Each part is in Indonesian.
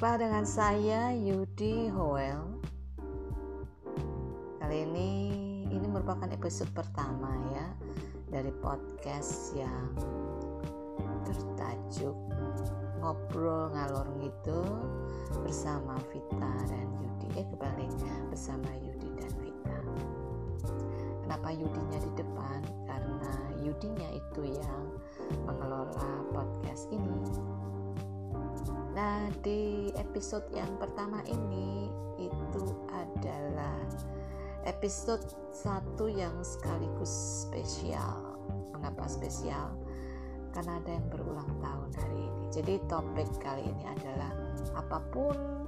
Jumpa dengan saya Yudi Hoel. Kali ini ini merupakan episode pertama ya dari podcast yang bertajuk ngobrol ngalor gitu bersama Vita dan Yudi. Eh kebalik bersama Yudi dan Vita. Kenapa Yudinya di depan? Karena Yudinya itu yang mengelola podcast ini Nah, di episode yang pertama ini itu adalah episode satu yang sekaligus spesial. Mengapa spesial? Karena ada yang berulang tahun hari ini. Jadi topik kali ini adalah apa pun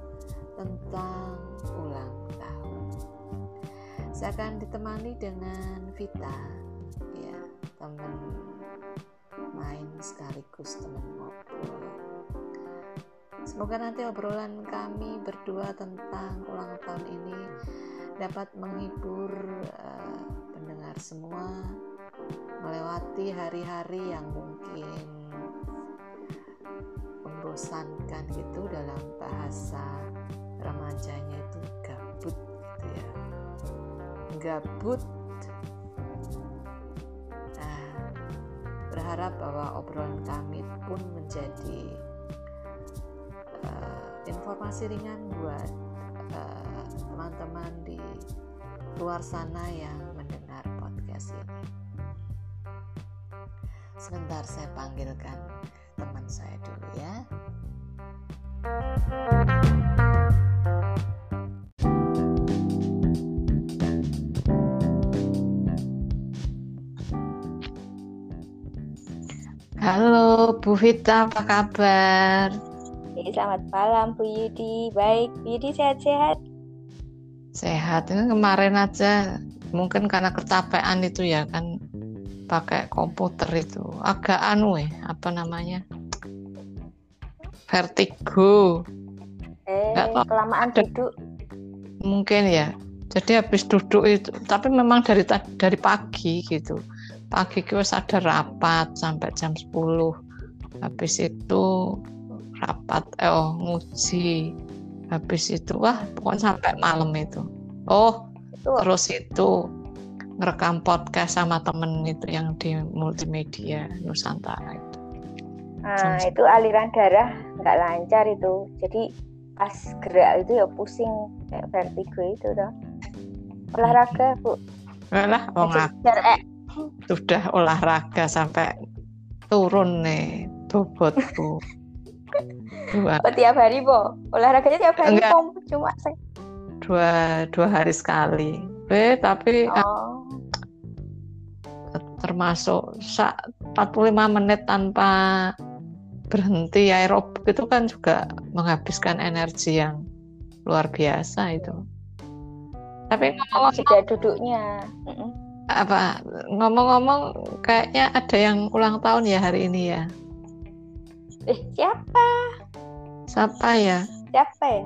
tentang ulang tahun. Saya akan ditemani dengan Vita, ya teman main sekaligus teman ngobrol Semoga nanti obrolan kami berdua tentang ulang tahun ini dapat menghibur uh, pendengar semua melewati hari-hari yang mungkin membosankan gitu dalam bahasa remajanya itu gabut gitu ya. Gabut. Nah, berharap bahwa obrolan kami pun menjadi informasi ringan buat eh, teman-teman uh, di luar sana yang mendengar podcast ini. Sebentar saya panggilkan teman saya dulu ya. Halo Bu Vita, apa kabar? Selamat malam Bu Yudi. Baik, Bu Yudi sehat-sehat? Sehat. Ini kemarin aja mungkin karena kecapean itu ya kan pakai komputer itu. Agak anu ya apa namanya? Vertigo. Eh Nggak kelamaan duduk. Mungkin ya. Jadi habis duduk itu tapi memang dari dari pagi gitu. Pagi kita sadar rapat sampai jam 10 habis itu rapat. Eh, oh nguji. Habis itu wah pokoknya sampai malam itu. Oh itu. terus itu ngerekam podcast sama temen itu yang di multimedia Nusantara itu. Nah itu aliran darah nggak lancar itu. Jadi pas gerak itu ya pusing kayak vertigo itu tuh olahraga bu. Lah sudah olahraga sampai turun nih bobotku dua. Oh, tiap hari po olahraganya tiap hari Enggak. po cuma sih dua dua hari sekali. Eh tapi oh. termasuk 45 menit tanpa berhenti aerobik itu kan juga menghabiskan energi yang luar biasa itu. Tapi ngomong sudah duduknya. Apa? Ngomong-ngomong kayaknya ada yang ulang tahun ya hari ini ya? Eh, siapa? Siapa ya? Siapa ya?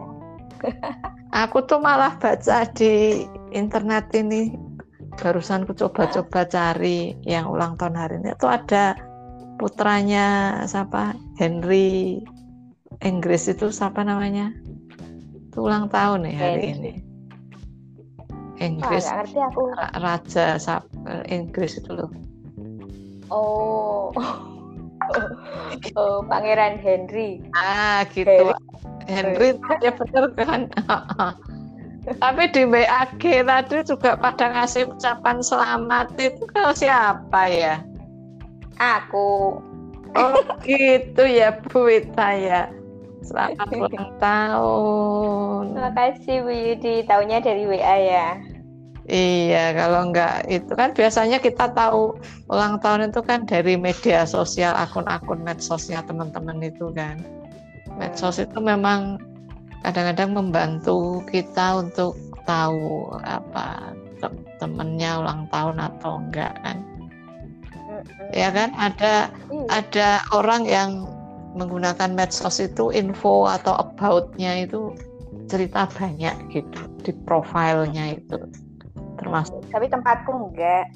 Aku tuh malah baca di internet ini barusan aku coba-coba cari yang ulang tahun hari ini itu ada putranya siapa Henry Inggris itu siapa namanya itu ulang tahun nih hari Henry. ini Inggris oh, ngerti aku. raja Inggris itu loh oh oh, Pangeran Henry. Ah, gitu. Henry, Henry ya benar kan. Tapi di WAG tadi juga pada ngasih ucapan selamat itu kalau siapa ya? Aku. Oh gitu ya Bu Wita ya. Selamat ulang tahun. Terima kasih Bu Yudi. Tahunya dari WA ya. Iya, kalau enggak itu kan biasanya kita tahu ulang tahun itu kan dari media sosial, akun-akun medsosnya teman-teman itu kan. Medsos itu memang kadang-kadang membantu kita untuk tahu apa temennya ulang tahun atau enggak kan. Ya kan ada iya. ada orang yang menggunakan medsos itu info atau about-nya itu cerita banyak gitu di profilnya itu termasuk tapi tempatku enggak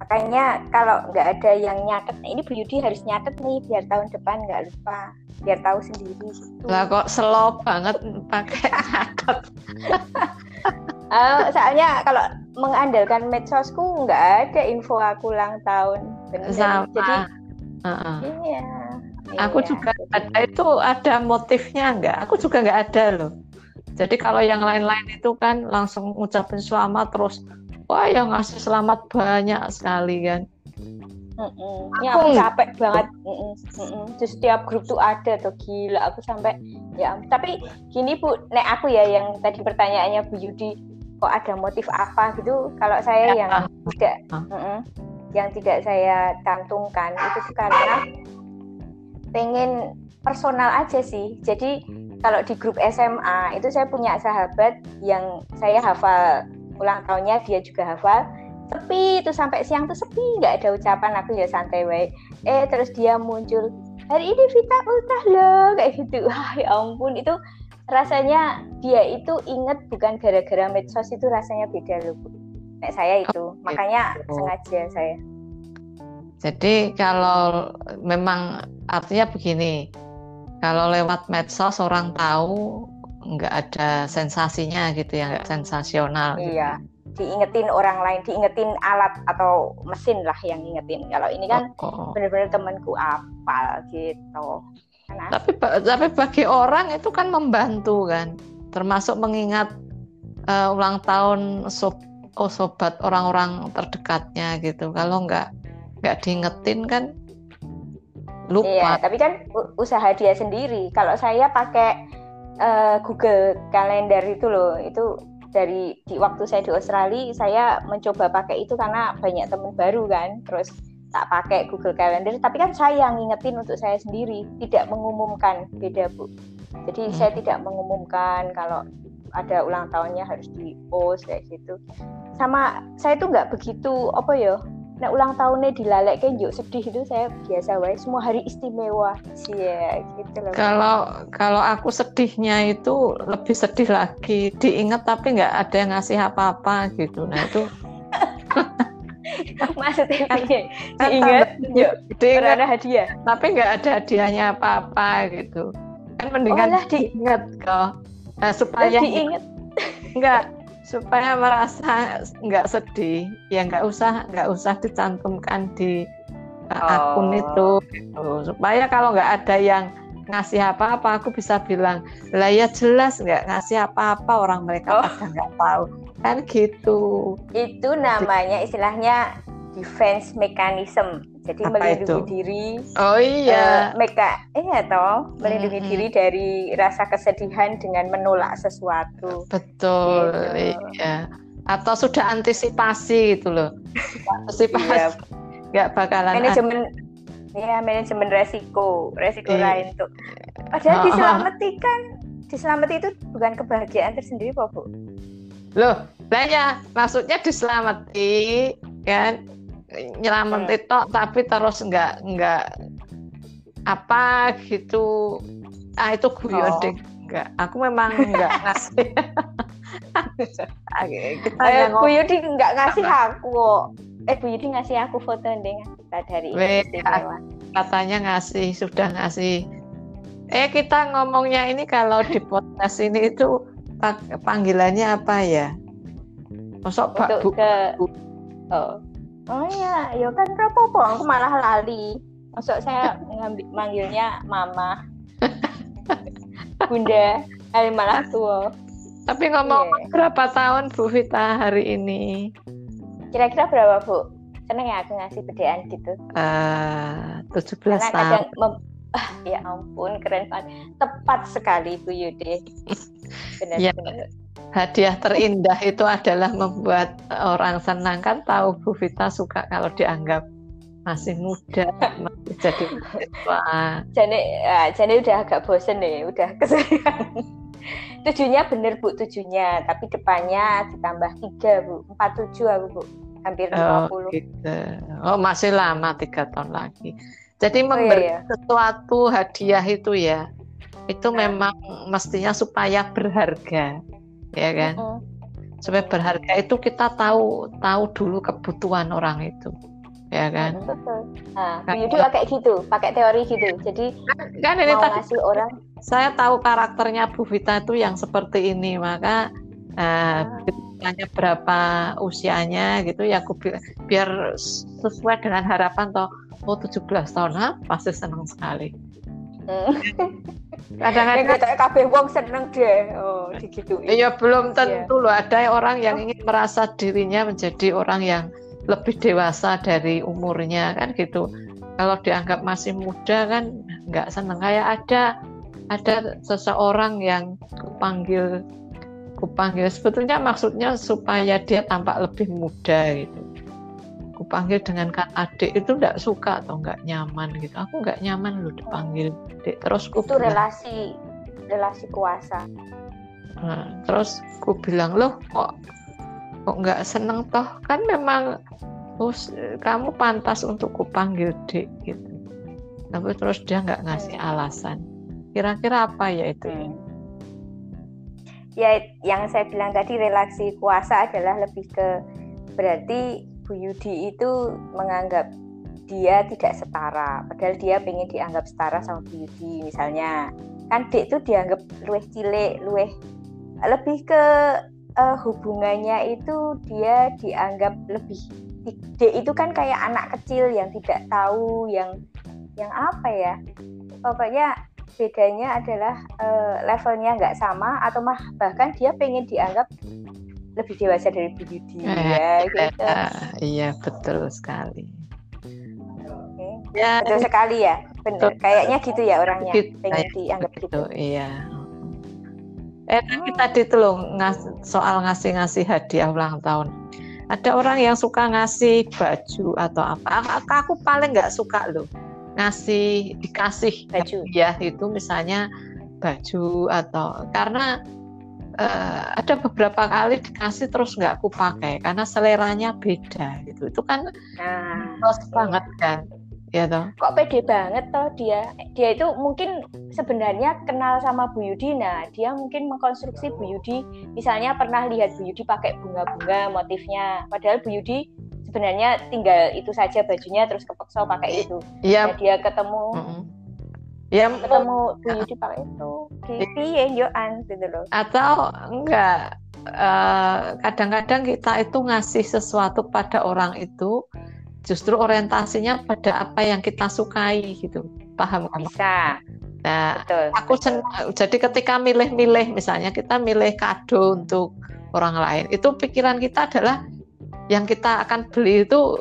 makanya kalau nggak ada yang nyatet nah ini Bu Yudi harus nyatet nih biar tahun depan nggak lupa biar tahu sendiri gitu. lah kok slow banget pakai nyatet uh, soalnya kalau mengandalkan medsosku nggak ada info aku ulang tahun Bener. Sama. jadi uh -uh. iya aku iya, juga ada itu ada motifnya nggak aku juga nggak ada loh jadi kalau yang lain-lain itu kan langsung ngucapin selamat terus wah yang ngasih selamat banyak sekali kan Mm-mm. Ya aku capek banget. Mm-mm. Mm-mm. Di setiap grup tuh ada tuh gila. Aku sampai ya. Tapi gini bu, nek aku ya yang tadi pertanyaannya Bu Yudi, kok ada motif apa gitu? Kalau saya ya. yang tidak, mm-mm, yang tidak saya cantumkan itu karena pengen personal aja sih. Jadi kalau di grup SMA itu saya punya sahabat yang saya hafal ulang tahunnya dia juga hafal sepi itu sampai siang tuh sepi nggak ada ucapan. Aku ya santai wae. Eh terus dia muncul hari ini Vita ultah loh kayak gitu. Wah ya ampun itu rasanya dia itu inget bukan gara-gara medsos itu rasanya beda loh Nek saya itu oh, makanya gitu. sengaja saya. Jadi kalau memang artinya begini kalau lewat medsos orang tahu nggak ada sensasinya gitu ya nggak sensasional gitu. iya gitu. diingetin orang lain diingetin alat atau mesin lah yang ingetin kalau ini kan oh, oh. benar-benar temanku apal gitu kan tapi tapi bagi orang itu kan membantu kan termasuk mengingat uh, ulang tahun sob oh sobat orang-orang terdekatnya gitu kalau nggak nggak diingetin kan lupa iya tapi kan usaha dia sendiri kalau saya pakai uh, Google Calendar itu loh. Itu dari di waktu saya di Australia saya mencoba pakai itu karena banyak teman baru kan. Terus tak pakai Google Calendar. Tapi kan saya yang ngingetin untuk saya sendiri. Tidak mengumumkan. Beda bu. Jadi hmm. saya tidak mengumumkan kalau ada ulang tahunnya harus di post kayak gitu. Sama saya tuh nggak begitu apa ya nah ulang tahunnya dilalek kayak yuk sedih itu saya biasa wae semua hari istimewa. Sih ya gitu loh. Kalau kalau aku sedihnya itu lebih sedih lagi diingat tapi nggak ada yang ngasih apa-apa gitu. Nah itu maksudnya kan, diingat yuk diingat ada hadiah. tapi nggak ada hadiahnya apa-apa gitu. Kan mendingan oh, diingat kok. Nah, supaya diingat. enggak supaya merasa nggak sedih ya nggak usah nggak usah dicantumkan di uh, oh. akun itu gitu. supaya kalau nggak ada yang ngasih apa-apa aku bisa bilang lah ya jelas nggak ngasih apa-apa orang mereka oh. pada nggak tahu kan gitu itu namanya istilahnya defense mechanism jadi Apa melindungi itu? diri oh iya uh, meka iya toh melindungi hmm. diri dari rasa kesedihan dengan menolak sesuatu betul gitu. iya atau sudah antisipasi gitu loh antisipasi iya. nggak bakalan manajemen ya manajemen resiko resiko iya. lain tuh padahal oh, diselamati kan diselamati itu bukan kebahagiaan tersendiri kok bu loh lah ya maksudnya diselamati kan nyelamat itu tapi terus nggak nggak apa gitu. Ah itu guyon oh. deh nggak. Aku memang nggak ngasih. Kita eh, Bu Yudi nggak ngasih aku kok. Eh Bu Yudi ngasih aku foto dengan kita dari katanya ngasih sudah ngasih. Eh kita ngomongnya ini kalau di podcast ini itu panggilannya apa ya? Masuk Pak Bu, ke oh oh iya ya kan rapopo aku malah lali. Masuk saya ngambil manggilnya mama. Bunda. Hari malah tua. Tapi ngomong yeah. berapa tahun Bu Vita hari ini? Kira-kira berapa Bu? Seneng ya aku ngasih bedaan gitu. Uh, 17 Karena tahun. kadang mem ah, ya ampun keren banget. Tepat sekali Bu Yude. Benar-benar ya hadiah terindah itu adalah membuat orang senang. Kan tahu Bu Vita suka kalau dianggap masih muda masih jadi mahasiswa. Jadi ya, jadi udah agak bosen nih udah keseringan. Tujuhnya bener bu tujuhnya. Tapi depannya ditambah tiga bu. Empat tujuh aku bu. Hampir lima puluh. oh, gitu. oh masih lama tiga tahun lagi. Jadi memberi oh, iya, iya. sesuatu hadiah itu ya itu memang mestinya supaya berharga ya kan? Uh -uh. supaya berharga itu kita tahu tahu dulu kebutuhan orang itu. Ya kan? Betul nah Yudi kayak gitu pakai teori gitu. Jadi kan, ini mau tadi orang saya tahu karakternya Bu Vita itu yang seperti ini maka uh, tanya berapa usianya gitu ya aku biar sesuai dengan harapan toh oh 17 tahun ah, pasti senang sekali. Hmm. kadang-kadang kita kabeh wong seneng deh. Oh gitu iya belum tentu yeah. loh. Ada orang yang ingin merasa dirinya menjadi orang yang lebih dewasa dari umurnya kan gitu. Kalau dianggap masih muda kan nggak seneng. Kayak ada ada seseorang yang kupanggil kupanggil. Sebetulnya maksudnya supaya dia tampak lebih muda gitu kupanggil dengan kata adik itu nggak suka atau nggak nyaman gitu. Aku nggak nyaman loh dipanggil adik. Terus ku itu relasi relasi kuasa. Nah, terus ku bilang loh kok kok nggak seneng toh? Kan memang oh, kamu pantas untuk kupanggil dek gitu. Tapi terus dia nggak ngasih hmm. alasan. Kira-kira apa ya itu? Hmm. ya yang saya bilang tadi relasi kuasa adalah lebih ke berarti Bu Yudi itu menganggap dia tidak setara. Padahal dia pengen dianggap setara sama Bu Yudi misalnya. Kan dek itu dianggap luweh cilik luweh lebih ke uh, hubungannya itu dia dianggap lebih D itu kan kayak anak kecil yang tidak tahu yang yang apa ya. Pokoknya bedanya adalah uh, levelnya nggak sama atau mah bahkan dia pengen dianggap lebih dewasa dari Bu Yudi. Ya, ya gitu. iya betul sekali. Okay. ya betul sekali ya. Benar kayaknya gitu ya orangnya. Pengen dianggap gitu, gitu. iya. Eh kan kita itu loh ngas soal ngasih-ngasih hadiah ulang tahun. Ada orang yang suka ngasih baju atau apa? Aku paling nggak suka loh ngasih dikasih baju. ya itu misalnya baju atau karena uh, ada beberapa kali dikasih terus nggak aku pakai karena seleranya beda gitu. Itu kan nah, banget kan ya toh? Kok pede banget toh dia? Dia itu mungkin sebenarnya kenal sama Bu Yudi. Nah dia mungkin mengkonstruksi Bu Yudi. Misalnya pernah lihat Bu Yudi pakai bunga-bunga motifnya. Padahal Bu Yudi sebenarnya tinggal itu saja bajunya terus kepeksa pakai itu. iya. Nah, dia ketemu mm -hmm. Ya ketemu Yudi pakai itu gitu ya Yoan gitu loh. Atau enggak eh, kadang-kadang uh, kita itu ngasih sesuatu pada orang itu justru orientasinya pada apa yang kita sukai gitu. Paham kan? Bisa. Nah betul, aku senang jadi ketika milih-milih misalnya kita milih kado untuk orang lain itu pikiran kita adalah yang kita akan beli itu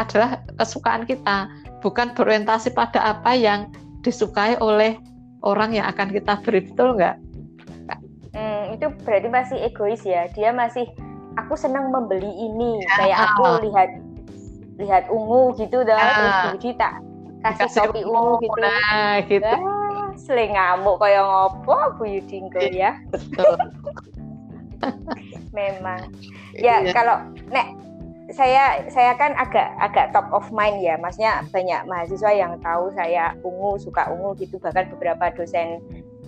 adalah kesukaan kita bukan berorientasi pada apa yang disukai oleh orang yang akan kita beri betul nggak? Hmm, itu berarti masih egois ya. Dia masih aku senang membeli ini. Ya. kayak aku lihat lihat ungu gitu dah nah, terus Budi tak kasih topi ungu gitu. nah gitu. Ah, seling ngamuk kayak ngopo Bu Yudingko ya. Betul. Memang. Ya iya. kalau nek saya saya kan agak agak top of mind ya. Maksudnya banyak mahasiswa yang tahu saya ungu suka ungu gitu. Bahkan beberapa dosen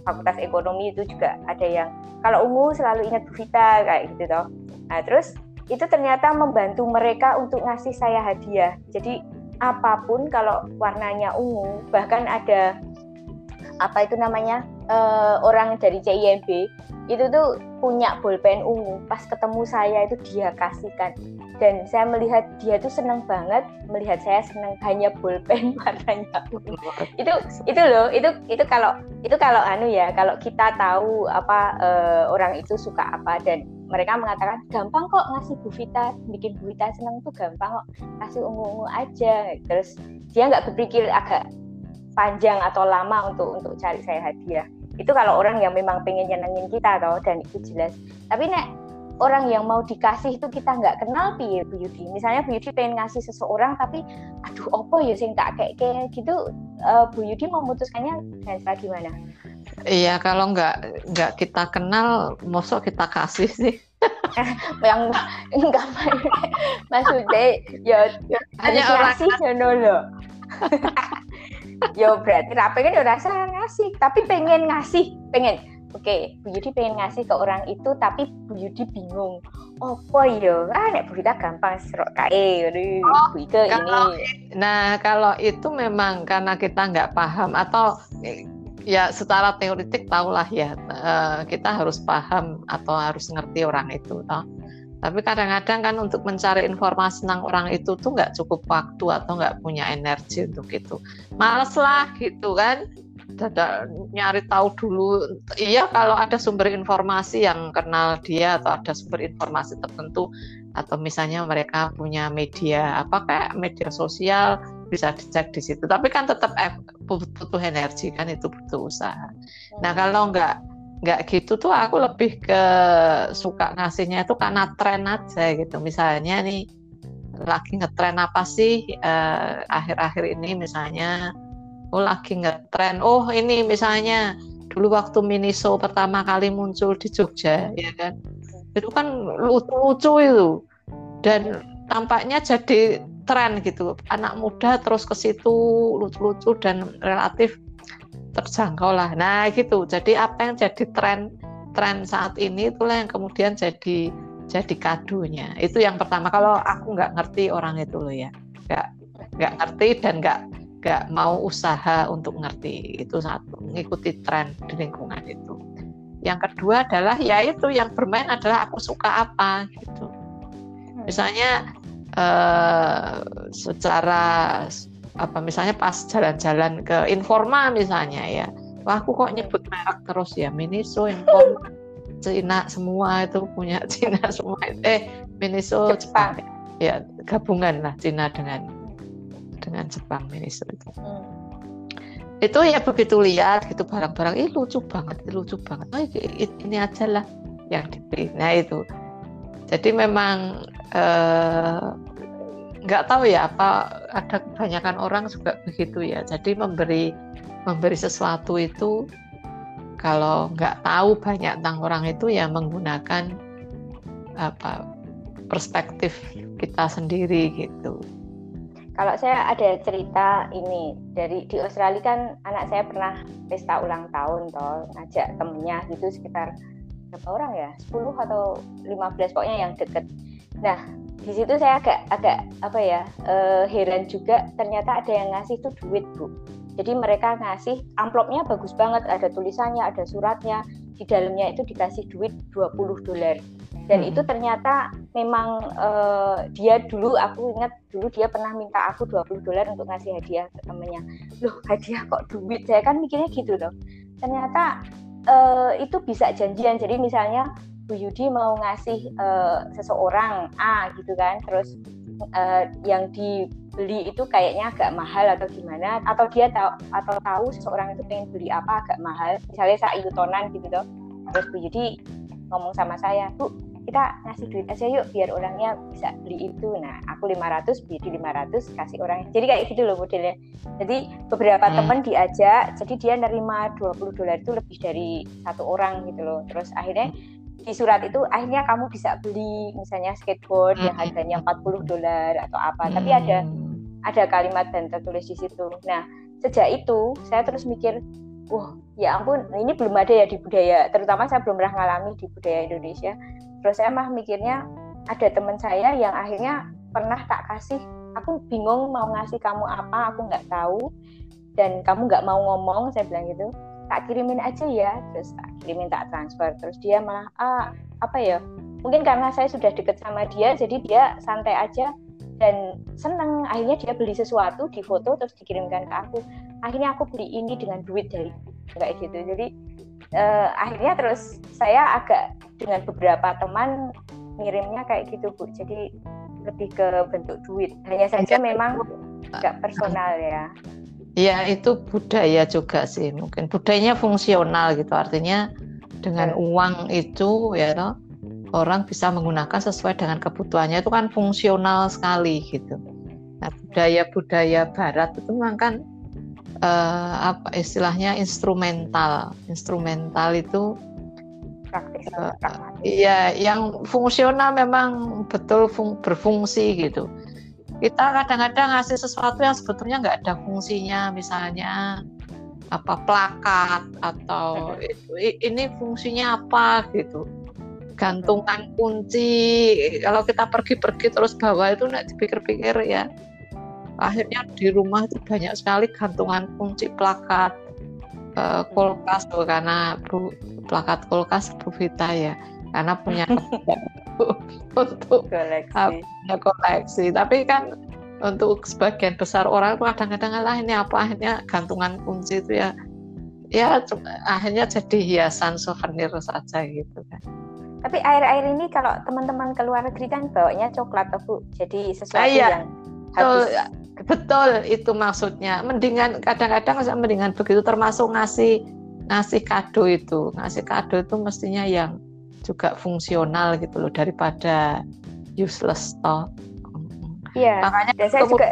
fakultas ekonomi itu juga ada yang kalau ungu selalu ingat Bu Vita kayak gitu toh. Nah terus itu ternyata membantu mereka untuk ngasih saya hadiah. Jadi apa pun kalau warnanya ungu, bahkan ada apa itu namanya uh, orang dari CIMB itu tuh punya bolpen ungu. Pas ketemu saya itu dia kasihkan dan saya melihat dia tuh senang banget melihat saya senang hanya bolpen warnanya ungu. itu itu loh itu itu kalau itu kalau anu ya kalau kita tahu apa uh, orang itu suka apa dan mereka mengatakan gampang kok ngasih Bu Vita bikin Bu Vita seneng tuh gampang kok kasih ungu-ungu aja terus dia nggak berpikir agak panjang atau lama untuk untuk cari saya hadiah itu kalau orang yang memang pengen nyenengin kita toh dan itu jelas. Tapi nek orang yang mau dikasih itu kita nggak kenal piye Bu Yudi. Misalnya Bu Yudi pengen ngasih seseorang tapi aduh opo ya sing tak kayak kayak gitu uh, Bu Yudi memutuskannya dan gimana? Iya, kalau nggak nggak kita kenal, mosok kita kasih sih. yang enggak maksudnya ya hanya orang kasih ya lo ya berarti apa kan udah salah ngasih tapi pengen ngasih pengen. Oke okay, Bu Yudi pengen ngasih ke orang itu tapi Bu Yudi bingung. Apa ya ah nek Bu Rita gampang serok kae oh, Bu Ike kalau, ini nah kalau itu memang karena kita nggak paham atau ya secara teoritik tahulah ya uh, kita harus paham atau harus ngerti orang itu toh tapi kadang-kadang kan untuk mencari informasi tentang orang itu tuh nggak cukup waktu atau nggak punya energi untuk itu. Males lah gitu kan. Dada, nyari tahu dulu. Iya kalau ada sumber informasi yang kenal dia atau ada sumber informasi tertentu atau misalnya mereka punya media apa kayak media sosial bisa dicek di situ. Tapi kan tetap butuh energi kan itu butuh usaha. Nah kalau nggak nggak gitu tuh aku lebih ke suka ngasihnya itu karena tren aja gitu. Misalnya nih lagi ngetren apa sih eh, akhir-akhir uh, ini misalnya oh lagi ngetren oh ini misalnya dulu waktu miniso pertama kali muncul di Jogja ya kan? Itu kan lucu-lucu itu. Dan tampaknya jadi tren gitu. Anak muda terus ke situ lucu-lucu dan relatif terjangkau lah. Nah gitu. Jadi apa yang jadi tren tren saat ini itulah yang kemudian jadi jadi kadonya. Itu yang pertama. Kalau aku nggak ngerti orang itu loh ya, nggak nggak ngerti dan nggak nggak mau usaha untuk ngerti itu satu mengikuti tren di lingkungan itu. Yang kedua adalah ya itu yang bermain adalah aku suka apa gitu. Misalnya eh, secara apa misalnya pas jalan-jalan ke Informa misalnya ya. Wah aku kok nyebut merek terus ya? Miniso Informa Cina semua itu punya Cina semua eh Miniso Jepang, Jepang. ya gabungan lah Cina dengan dengan Jepang Miniso itu. Hmm. itu ya begitu lihat gitu barang-barang. Ini lucu banget lucu banget. Oh, ini aja lah yang dipilih nah itu. Jadi memang eh, nggak tahu ya apa ada kebanyakan orang juga begitu ya. Jadi memberi memberi sesuatu itu kalau nggak tahu banyak tentang orang itu ya menggunakan apa perspektif kita sendiri gitu. Kalau saya ada cerita ini dari di Australia kan anak saya pernah pesta ulang tahun toh ngajak temennya gitu sekitar berapa orang ya? 10 atau 15 pokoknya yang deket. Nah di situ saya agak agak apa ya uh, heran juga ternyata ada yang ngasih tuh duit bu. Jadi mereka ngasih amplopnya bagus banget ada tulisannya ada suratnya di dalamnya itu dikasih duit 20 dolar. Dan hmm. itu ternyata memang uh, dia dulu aku ingat dulu dia pernah minta aku 20 dolar untuk ngasih hadiah ke temennya. Loh hadiah kok duit? Saya kan mikirnya gitu loh. Ternyata uh, itu bisa janjian. Jadi misalnya Bu Yudi mau ngasih uh, seseorang A gitu kan terus uh, yang dibeli itu kayaknya agak mahal atau gimana atau dia tahu atau tahu seseorang itu pengen beli apa agak mahal misalnya saya tonan gitu loh terus Bu Yudi ngomong sama saya Bu kita ngasih duit aja yuk biar orangnya bisa beli itu. Nah aku 500 Bu Yudi 500 kasih orang. Jadi kayak gitu loh modelnya. Jadi beberapa hmm. teman diajak jadi dia nerima 20 dolar itu lebih dari satu orang gitu loh. Terus akhirnya di surat itu akhirnya kamu bisa beli misalnya skateboard yang harganya 40 dolar atau apa. Hmm. tapi ada ada kalimat dan tertulis di situ. Nah sejak itu saya terus mikir wah ya ampun ini belum ada ya di budaya terutama saya belum pernah ngalami di budaya Indonesia. Terus saya mah mikirnya ada teman saya yang akhirnya pernah tak kasih aku bingung mau ngasih kamu apa aku nggak tahu dan kamu nggak mau ngomong saya bilang gitu tak kirimin aja ya terus tak kirimin tak transfer. Terus dia malah ah apa ya mungkin karena saya sudah deket sama dia jadi dia santai aja dan seneng. Akhirnya dia beli sesuatu di foto terus dikirimkan ke aku. Akhirnya aku beli ini dengan duit dari kayak gitu. Jadi uh, akhirnya terus saya agak dengan beberapa teman ngirimnya kayak gitu bu. Jadi lebih ke bentuk duit. Hanya saja memang nggak personal ya Ya itu budaya juga sih. Mungkin budayanya fungsional gitu. Artinya dengan uang itu ya toh, orang bisa menggunakan sesuai dengan kebutuhannya. Itu kan fungsional sekali gitu. Nah budaya-budaya Barat itu memang kan uh, apa istilahnya instrumental. Instrumental itu praktis, uh, iya yang fungsional memang betul fung, berfungsi gitu kita kadang-kadang ngasih sesuatu yang sebetulnya nggak ada fungsinya misalnya apa plakat atau ini fungsinya apa gitu. Gantungan kunci kalau kita pergi-pergi terus bawa itu nggak dipikir-pikir ya. Akhirnya di rumah itu banyak sekali gantungan kunci plakat uh, kulkas tuh karena bu, plakat kulkas Bu Vita ya. Karena punya untuk koleksi. punya koleksi tapi kan untuk sebagian besar orang itu kadang-kadang lah ini apa akhirnya gantungan kunci itu ya ya akhirnya jadi hiasan souvenir saja gitu kan tapi air-air ini kalau teman-teman ke luar negeri kan bawanya coklat tuh Bu. Jadi sesuatu iya. yang habis. Betul, betul itu maksudnya. Mendingan kadang-kadang mendingan begitu termasuk ngasih ngasih kado itu. Ngasih kado itu mestinya yang juga fungsional gitu loh daripada useless toh. Iya. Makanya saya juga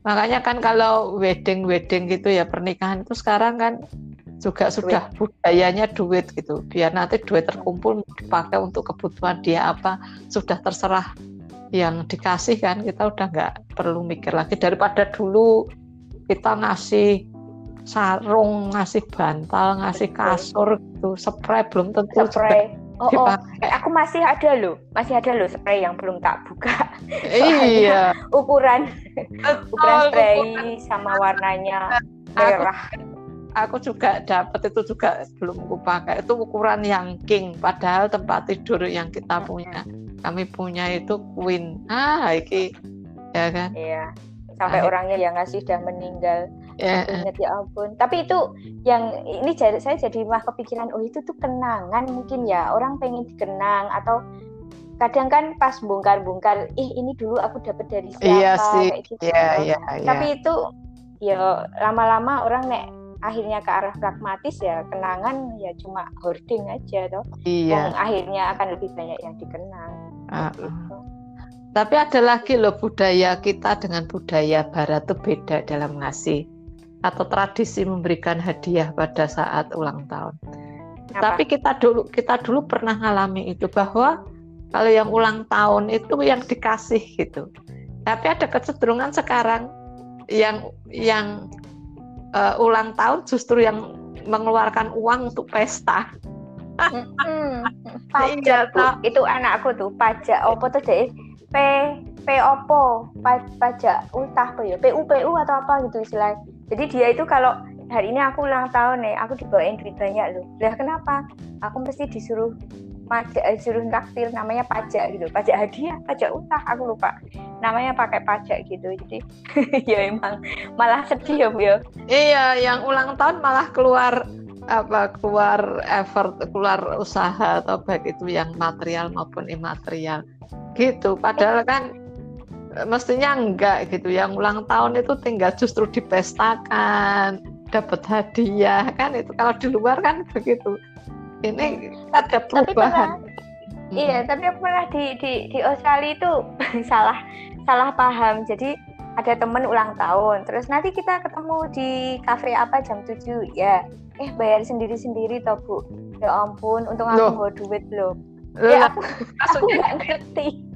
Makanya kan kalau wedding wedding gitu ya pernikahan itu sekarang kan juga sudah duit. budayanya duit gitu biar nanti duit terkumpul dipakai untuk kebutuhan dia apa sudah terserah yang dikasih kan kita udah nggak perlu mikir lagi daripada dulu kita ngasih sarung ngasih bantal ngasih kasur gitu. Spray belum tentu spray. Oh, oh. Eh, aku masih ada loh, masih ada loh spray yang belum tak buka. iya. ukuran, ukuran spray sama warnanya merah. Aku, aku juga dapat itu juga belum aku pakai. Itu ukuran yang king. Padahal tempat tidur yang kita punya kami punya itu queen. Ah iki. Ya kan? Iya. Sampai orangnya yang ngasih sudah meninggal yeah. ingat ya ampun tapi itu yang ini jadi saya jadi mah kepikiran oh itu tuh kenangan mungkin ya orang pengen dikenang atau kadang kan pas bongkar-bongkar ih ini dulu aku dapat dari siapa iya sih. kayak gitu iya, iya, iya. tapi itu ya lama-lama orang nek akhirnya ke arah pragmatis ya kenangan ya cuma hoarding aja toh iya. yang akhirnya akan lebih banyak yang dikenang uh, gitu. tapi ada lagi loh budaya kita dengan budaya barat itu beda dalam ngasih atau tradisi memberikan hadiah pada saat ulang tahun. Apa? tapi kita dulu kita dulu pernah ngalami itu bahwa kalau yang ulang tahun itu yang dikasih gitu. Tapi ada kecenderungan sekarang yang yang uh, ulang tahun justru yang mengeluarkan uang untuk pesta. hmm, pajak iya, itu anakku tuh pajak opo tuh deh P P opo pajak ultah apa ya? PU PU atau apa gitu istilah jadi dia itu kalau hari ini aku ulang tahun nih aku dibawain duit banyak loh. Lah kenapa? Aku mesti disuruh pajak eh, suruh traktir namanya pajak gitu. Pajak hadiah pajak utah aku lupa namanya pakai pajak gitu. Jadi ya emang malah sedih ya bu ya. Iya yang ulang tahun malah keluar apa keluar effort keluar usaha atau baik itu yang material maupun imaterial gitu padahal kan mestinya enggak gitu yang ulang tahun itu tinggal justru dipestakan dapat hadiah kan itu kalau di luar kan begitu ini ada perubahan. Tapi iya, tapi aku pernah di di di Australia itu salah salah paham. Jadi ada temen ulang tahun, terus nanti kita ketemu di kafe apa jam 7 ya. Eh bayar sendiri-sendiri toh Bu. Ya ampun, untung aku bawa duit loh. Ya aku, aku nggak ngerti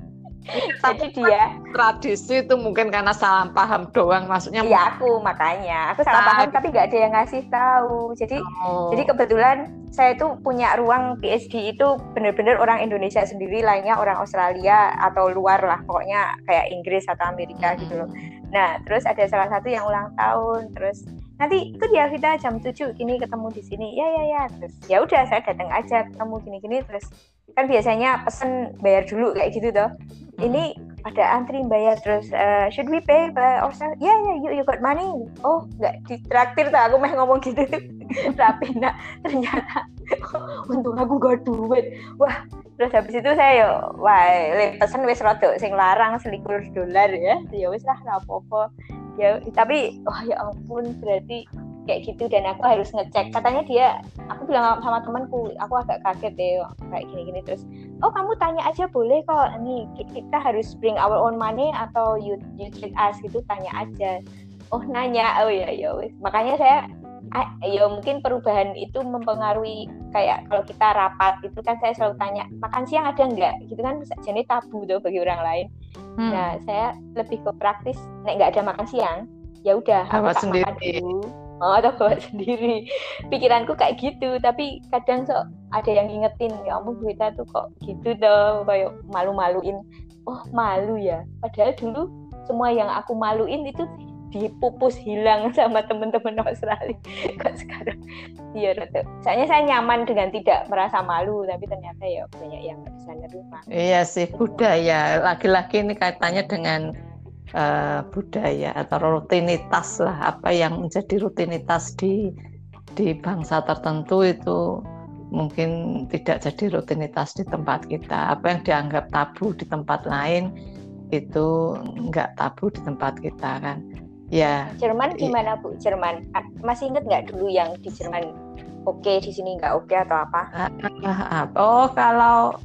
jadi dia tradisi itu mungkin karena salah paham doang maksudnya iya aku makanya. Aku salah paham tapi nggak ada yang ngasih tahu. Jadi oh. jadi kebetulan saya itu punya ruang PhD itu benar-benar orang Indonesia sendiri lainnya orang Australia atau luar lah pokoknya kayak Inggris atau Amerika hmm. gitu loh. Nah terus ada salah satu yang ulang tahun terus nanti itu dia kita jam 7 gini ketemu di sini. Ya ya ya. Terus ya udah saya datang aja ketemu gini gini terus kan biasanya pesen bayar dulu kayak gitu toh. Ini ada antri bayar terus uh, should we pay by ourselves? Ya yeah, yeah, you, you got money. Oh nggak ditraktir tak aku mah ngomong gitu. Tapi nak ternyata untuk aku gak duit. Wah terus habis itu saya yo wah pesen wes rodok sing larang selikur dolar ya. Ya wes lah apa-apa ya tapi oh ya ampun berarti kayak gitu dan aku harus ngecek. Katanya dia aku bilang sama temanku aku agak kaget deh kayak gini-gini. Terus oh kamu tanya aja boleh kok nih kita harus bring our own money atau you you treat us gitu tanya aja. Oh nanya. Oh ya ya makanya saya ya mungkin perubahan itu mempengaruhi kayak kalau kita rapat itu kan saya selalu tanya makan siang ada nggak? Gitu kan jadi tabu tuh bagi orang lain hmm. nah saya lebih ke praktis nek nggak ada makan siang ya udah aku tak sendiri. makan dulu oh atau bawa sendiri pikiranku kayak gitu tapi kadang so ada yang ngingetin ya ampun kita tuh kok gitu tuh kayak malu-maluin oh malu ya padahal dulu semua yang aku maluin itu dipupus hilang sama teman-teman Australia. Kok sekarang? Iya rata soalnya saya nyaman dengan tidak merasa malu tapi ternyata ya banyak yang bisa nerima. Iya sih budaya. Laki-laki ini kaitannya dengan uh, budaya atau rutinitas lah. Apa yang menjadi rutinitas di di bangsa tertentu itu mungkin tidak jadi rutinitas di tempat kita. Apa yang dianggap tabu di tempat lain itu nggak tabu di tempat kita kan Ya. Jerman gimana Bu? Jerman. Masih inget nggak dulu yang di Jerman oke okay, di sini nggak oke okay, atau apa? Oh kalau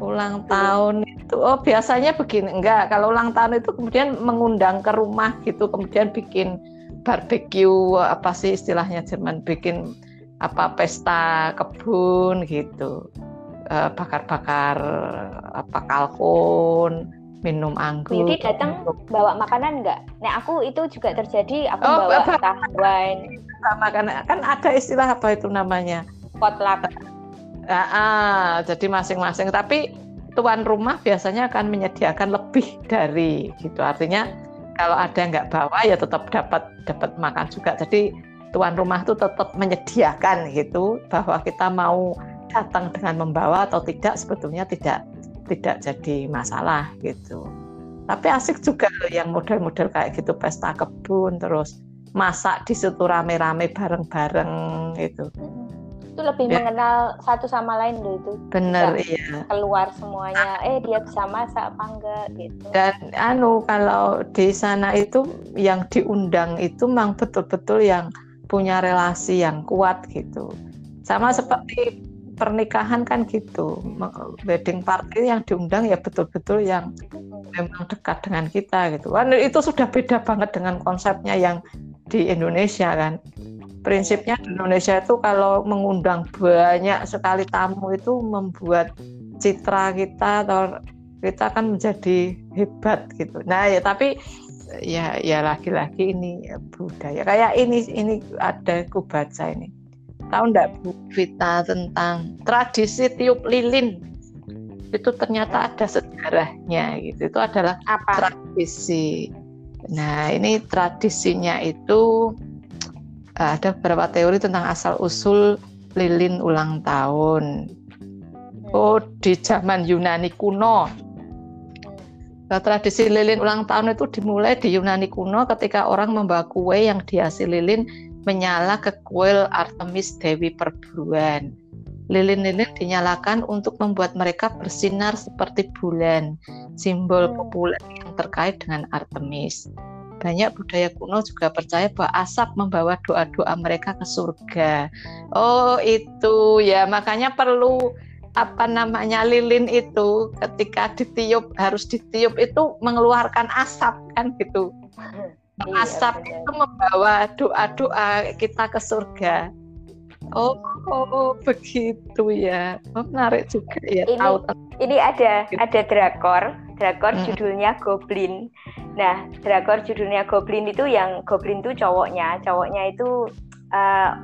ulang tahun itu oh biasanya begini. Enggak kalau ulang tahun itu kemudian mengundang ke rumah gitu kemudian bikin barbecue apa sih istilahnya Jerman? Bikin apa pesta kebun gitu. Eh, bakar-bakar apa kalkun minum anggur. Jadi datang bawa makanan enggak? Nah aku itu juga terjadi aku oh, bawa entah wine. Makanan kan ada istilah apa itu namanya? Potluck. Ah, ah, jadi masing-masing. Tapi tuan rumah biasanya akan menyediakan lebih dari gitu. Artinya kalau ada yang nggak bawa ya tetap dapat dapat makan juga. Jadi tuan rumah itu tetap menyediakan gitu bahwa kita mau datang dengan membawa atau tidak sebetulnya tidak tidak jadi masalah gitu. Tapi asik juga loh yang model-model kayak gitu pesta kebun terus masak di situ rame-rame bareng-bareng gitu. Itu lebih ya. mengenal satu sama lain loh itu. Bener bisa iya. Keluar semuanya, eh dia bisa masak apa enggak gitu. Dan anu kalau di sana itu yang diundang itu memang betul-betul yang punya relasi yang kuat gitu. Sama seperti pernikahan kan gitu. Wedding party yang diundang ya betul-betul yang memang dekat dengan kita gitu. Kan itu sudah beda banget dengan konsepnya yang di Indonesia kan. Prinsipnya di Indonesia itu kalau mengundang banyak sekali tamu itu membuat citra kita atau kita akan menjadi hebat gitu. Nah ya tapi ya ya lagi-lagi ini budaya. Kayak ini ini ada ku baca ini Tahu enggak Bu Vita tentang tradisi tiup lilin? Itu ternyata ada sejarahnya gitu. Itu adalah apa? Tradisi. Nah, ini tradisinya itu eh, ada beberapa teori tentang asal usul lilin ulang tahun. Hmm. Oh, di zaman Yunani kuno. Nah, tradisi lilin ulang tahun itu dimulai di Yunani kuno ketika orang membawa kue yang dihasil lilin menyala ke kuil Artemis Dewi perburuan. Lilin-lilin dinyalakan untuk membuat mereka bersinar seperti bulan, simbol hmm. kebulan yang terkait dengan Artemis. Banyak budaya kuno juga percaya bahwa asap membawa doa-doa mereka ke surga. Oh, itu ya, makanya perlu apa namanya lilin itu ketika ditiup harus ditiup itu mengeluarkan asap kan gitu. Iya, asap benar. itu membawa doa-doa kita ke surga. Oh, oh begitu ya. Oh, menarik juga ya. Ini, tahu ini ada ada drakor, drakor hmm. judulnya Goblin. Nah, drakor judulnya Goblin itu yang Goblin itu cowoknya, cowoknya itu uh,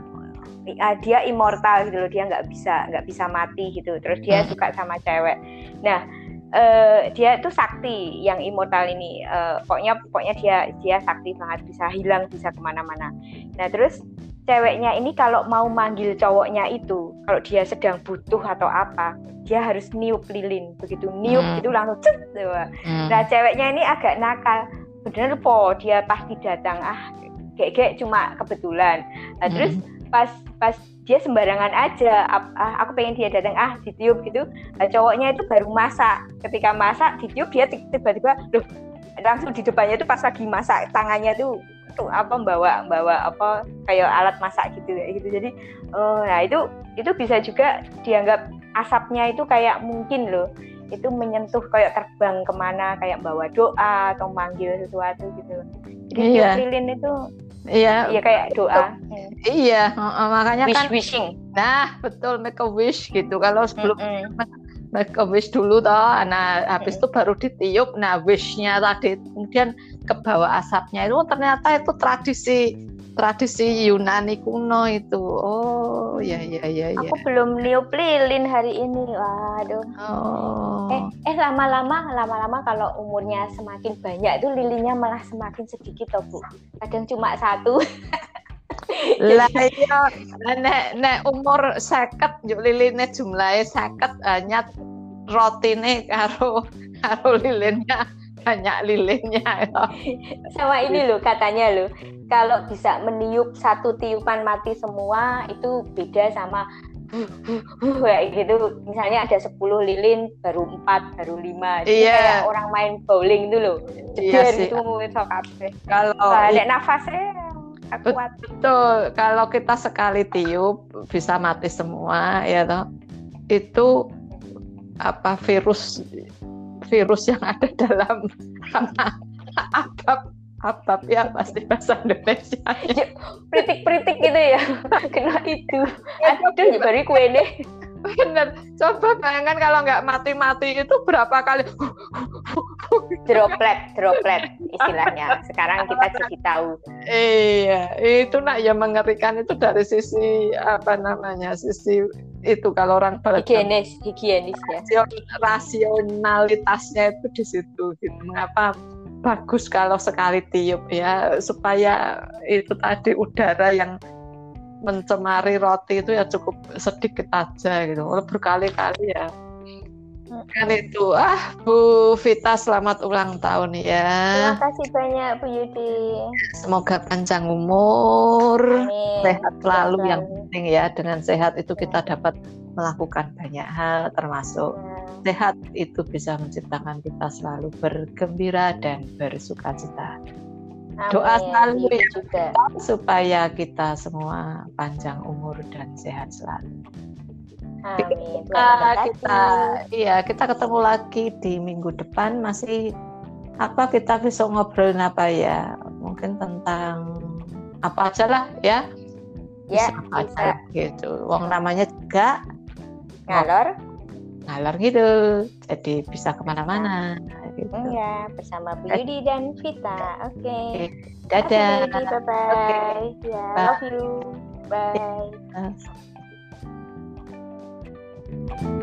dia immortal gitu loh, dia nggak bisa nggak bisa mati gitu. Terus dia hmm. suka sama cewek. Nah, uh, dia itu sakti yang immortal ini. Uh, pokoknya pokoknya dia dia sakti banget. Bisa hilang bisa ke mana-mana. Nah terus ceweknya ini kalau mau manggil cowoknya itu kalau dia sedang butuh atau apa dia harus niup lilin. Begitu niup hmm. itu langsung cet hmm. nah ceweknya ini agak nakal. Bener po dia pasti datang. Ah kayak cuma kebetulan. Nah terus hmm. pas pas dia sembarangan aja. Ah, aku pengen dia datang ah ditiup gitu. Nah, cowoknya itu baru masak. Ketika masak ditiup dia tiba-tiba loh langsung di depannya itu pas lagi masak tangannya tuh tuh apa bawa bawa apa kayak alat masak gitu ya gitu. Jadi oh nah itu itu bisa juga dianggap asapnya itu kayak mungkin loh. Itu menyentuh kayak terbang ke mana kayak bawa doa atau manggil sesuatu gitu. Jadi iya. lilin itu Iya. Iya kayak doa. Iya, makanya wish, kan wishing. Nah, betul make a wish gitu. Kalau sebelum mm -hmm. make a wish dulu toh, nah habis mm -hmm. itu baru ditiup. Nah, wishnya tadi kemudian ke bawah asapnya itu ternyata itu tradisi tradisi Yunani kuno itu. Oh, ya ya ya ya. Aku belum niup lilin hari ini. Waduh. Oh. Eh, eh lama-lama lama-lama kalau umurnya semakin banyak itu lilinnya malah semakin sedikit toh, Bu. Kadang cuma satu. lah iya nek nek umur seket yuk liline jumlahnya seket hanya rotine karo karo lilinnya banyak lilinnya ya. sama ini loh katanya loh kalau bisa meniup satu tiupan mati semua itu beda sama kayak gitu misalnya ada 10 lilin baru 4 baru 5 iya. kayak orang main bowling itu loh iya sih. itu kalau ada nafasnya kuat. Betul. Kalau kita sekali tiup bisa mati semua ya toh. Itu apa virus virus yang ada dalam atap atap ya pasti bahasa Indonesia. Pritik-pritik gitu ya. Kena itu. Aduh, baru kue deh. Bener. Coba bayangkan kalau nggak mati-mati itu berapa kali droplet, droplet istilahnya. Sekarang kita jadi tahu. Iya, itu nak ya mengerikan itu dari sisi apa namanya? Sisi itu kalau orang higienis, higienis ya. Rasionalitasnya itu di situ gitu. Mengapa bagus kalau sekali tiup ya supaya itu tadi udara yang mencemari roti itu ya cukup sedikit aja gitu. Berkali-kali ya. Kan itu ah Bu Vita selamat ulang tahun ya. Terima kasih banyak Bu Yudi. Semoga panjang umur, Amin. sehat selalu yang penting ya. Dengan sehat itu kita dapat melakukan banyak hal termasuk. Sehat itu bisa menciptakan kita selalu bergembira dan bersuka cita. Amin. Doa selalu ya juga supaya kita semua panjang umur dan sehat selalu. Amin. Kita, kita iya kita ketemu lagi di minggu depan masih apa kita bisa ngobrolin apa ya mungkin tentang apa aja lah ya ya bisa, bisa. aja gitu Wong namanya juga ngalor ngalor gitu jadi bisa ke mana-mana gitu. Iya, bersama Bu Yudi dan Vita. Oke. Okay. Dadah. Bye bye. Okay. Ya, bye. love you. Bye. Bye.